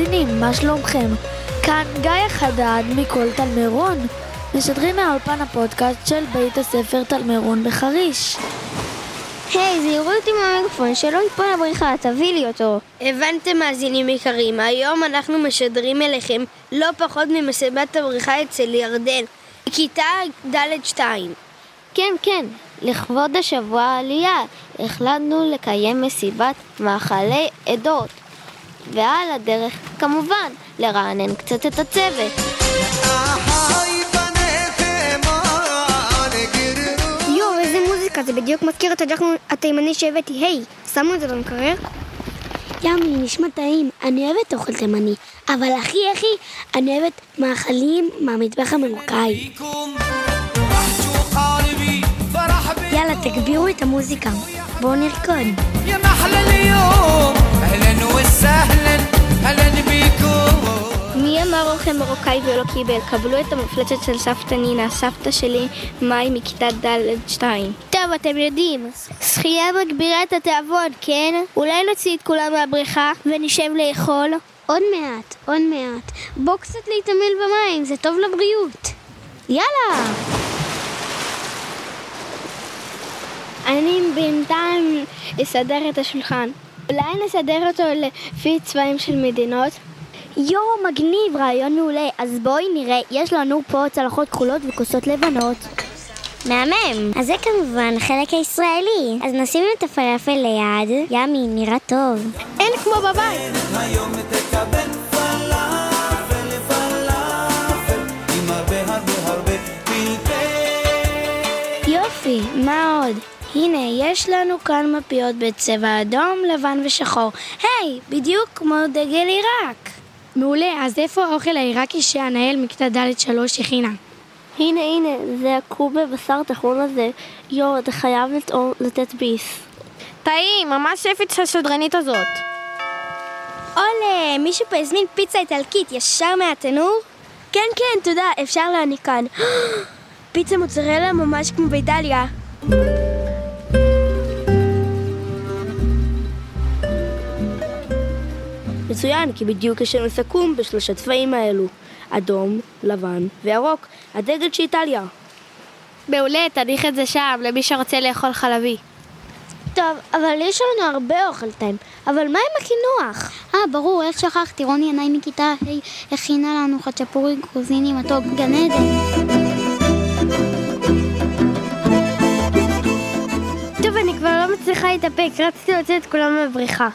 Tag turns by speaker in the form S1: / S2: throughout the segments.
S1: המאזינים, מה שלומכם? כאן גיא חדד מכל תלמירון. משדרים מהאולפן הפודקאסט של בית הספר תלמירון בחריש.
S2: היי, זהירו אותי מהמיקרופון, שלא ייפול לבריחה, תביא לי אותו.
S3: הבנתם מאזינים יקרים, היום אנחנו משדרים אליכם לא פחות ממסיבת הבריחה אצל ירדן, כיתה ד' 2.
S2: כן, כן, לכבוד השבוע העלייה החלטנו לקיים מסיבת מאכלי עדות. ועל הדרך, כמובן, לרענן קצת את הצוות.
S4: יואו, איזה מוזיקה, זה בדיוק מזכיר את הג'חנון התימני שהבאתי. היי, שמו את זה במקרר?
S5: ימי, נשמע טעים. אני אוהבת אוכל תימני, אבל הכי הכי, אני אוהבת מאכלים מהמטבח המרוקאי. יאללה, תגבירו את המוזיקה. בואו נרקוד.
S2: מי אמר אוכל מרוקאי ולא קיבל? קבלו את המפלצת של סבתא נינה, סבתא שלי, מאי מכיתה ד'-2. טוב, אתם יודעים, שחייה מגבירה את התיאבון, כן? אולי נוציא את כולם מהבריכה ונשב לאכול?
S5: עוד מעט, עוד מעט. בוא קצת להתעמל במים, זה טוב לבריאות.
S2: יאללה! אני בינתיים אסדר את השולחן. אולי נסדר אותו לפי צבעים של מדינות? יואו, מגניב, רעיון מעולה. אז בואי נראה, יש לנו פה צלחות כחולות וכוסות לבנות. מהמם. אז זה כמובן החלק הישראלי. אז נשים את הפלאפל ליד. ימי, נראה טוב.
S4: אין כמו בבית.
S6: היום תקבל פלאפל פלאפל עם הרבה הרבה הרבה פלפל
S2: יופי, מה עוד? הנה, יש לנו כאן מפיות בצבע אדום, לבן ושחור. היי, בדיוק כמו דגל עיראק.
S4: מעולה, אז איפה האוכל העיראקי שהנהל מכיתה ד' שלוש הכינה?
S2: הנה, הנה, זה הקוב בבשר טחון הזה. יואו, אתה חייב לטעום, לתת ביס.
S3: טעים, ממש שפית השדרנית הזאת.
S4: עולה, מישהו פה הזמין פיצה איטלקית ישר מהתנור? כן, כן, תודה, אפשר להעניק כאן. פיצה מוצרלה ממש כמו באיטליה.
S3: מצוין, כי בדיוק יש לנו סכו"ם בשלושת צבעים האלו. אדום, לבן וירוק. הדגל של איטליה.
S2: מעולה, תניח את זה שם, למי שרוצה לאכול חלבי.
S5: טוב, אבל יש לנו הרבה אוכל טעים. אבל מה עם הקינוח? אה, ברור, איך שכחתי, רוני ינאי מכיתה ה' הכינה לנו חצ'פורי גרוזיני מתוק, גן עדן.
S4: טוב, אני כבר לא מצליחה להתאפק, רציתי להוציא את כולם מהבריכה.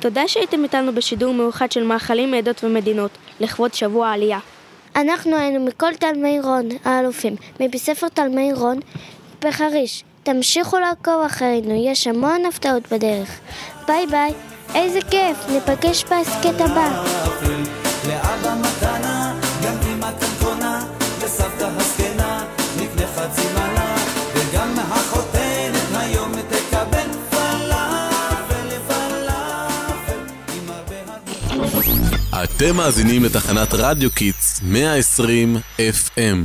S3: תודה שהייתם איתנו בשידור מיוחד של מאכלים מעדות ומדינות, לכבוד שבוע העלייה.
S2: אנחנו היינו מכל תלמי רון האלופים, מבית ספר תלמי רון בחריש. תמשיכו לעקוב אחרינו, יש המון הפתעות בדרך. ביי ביי, איזה כיף, ניפגש בהסכת הבא.
S7: אתם מאזינים לתחנת רדיו Kids 120 FM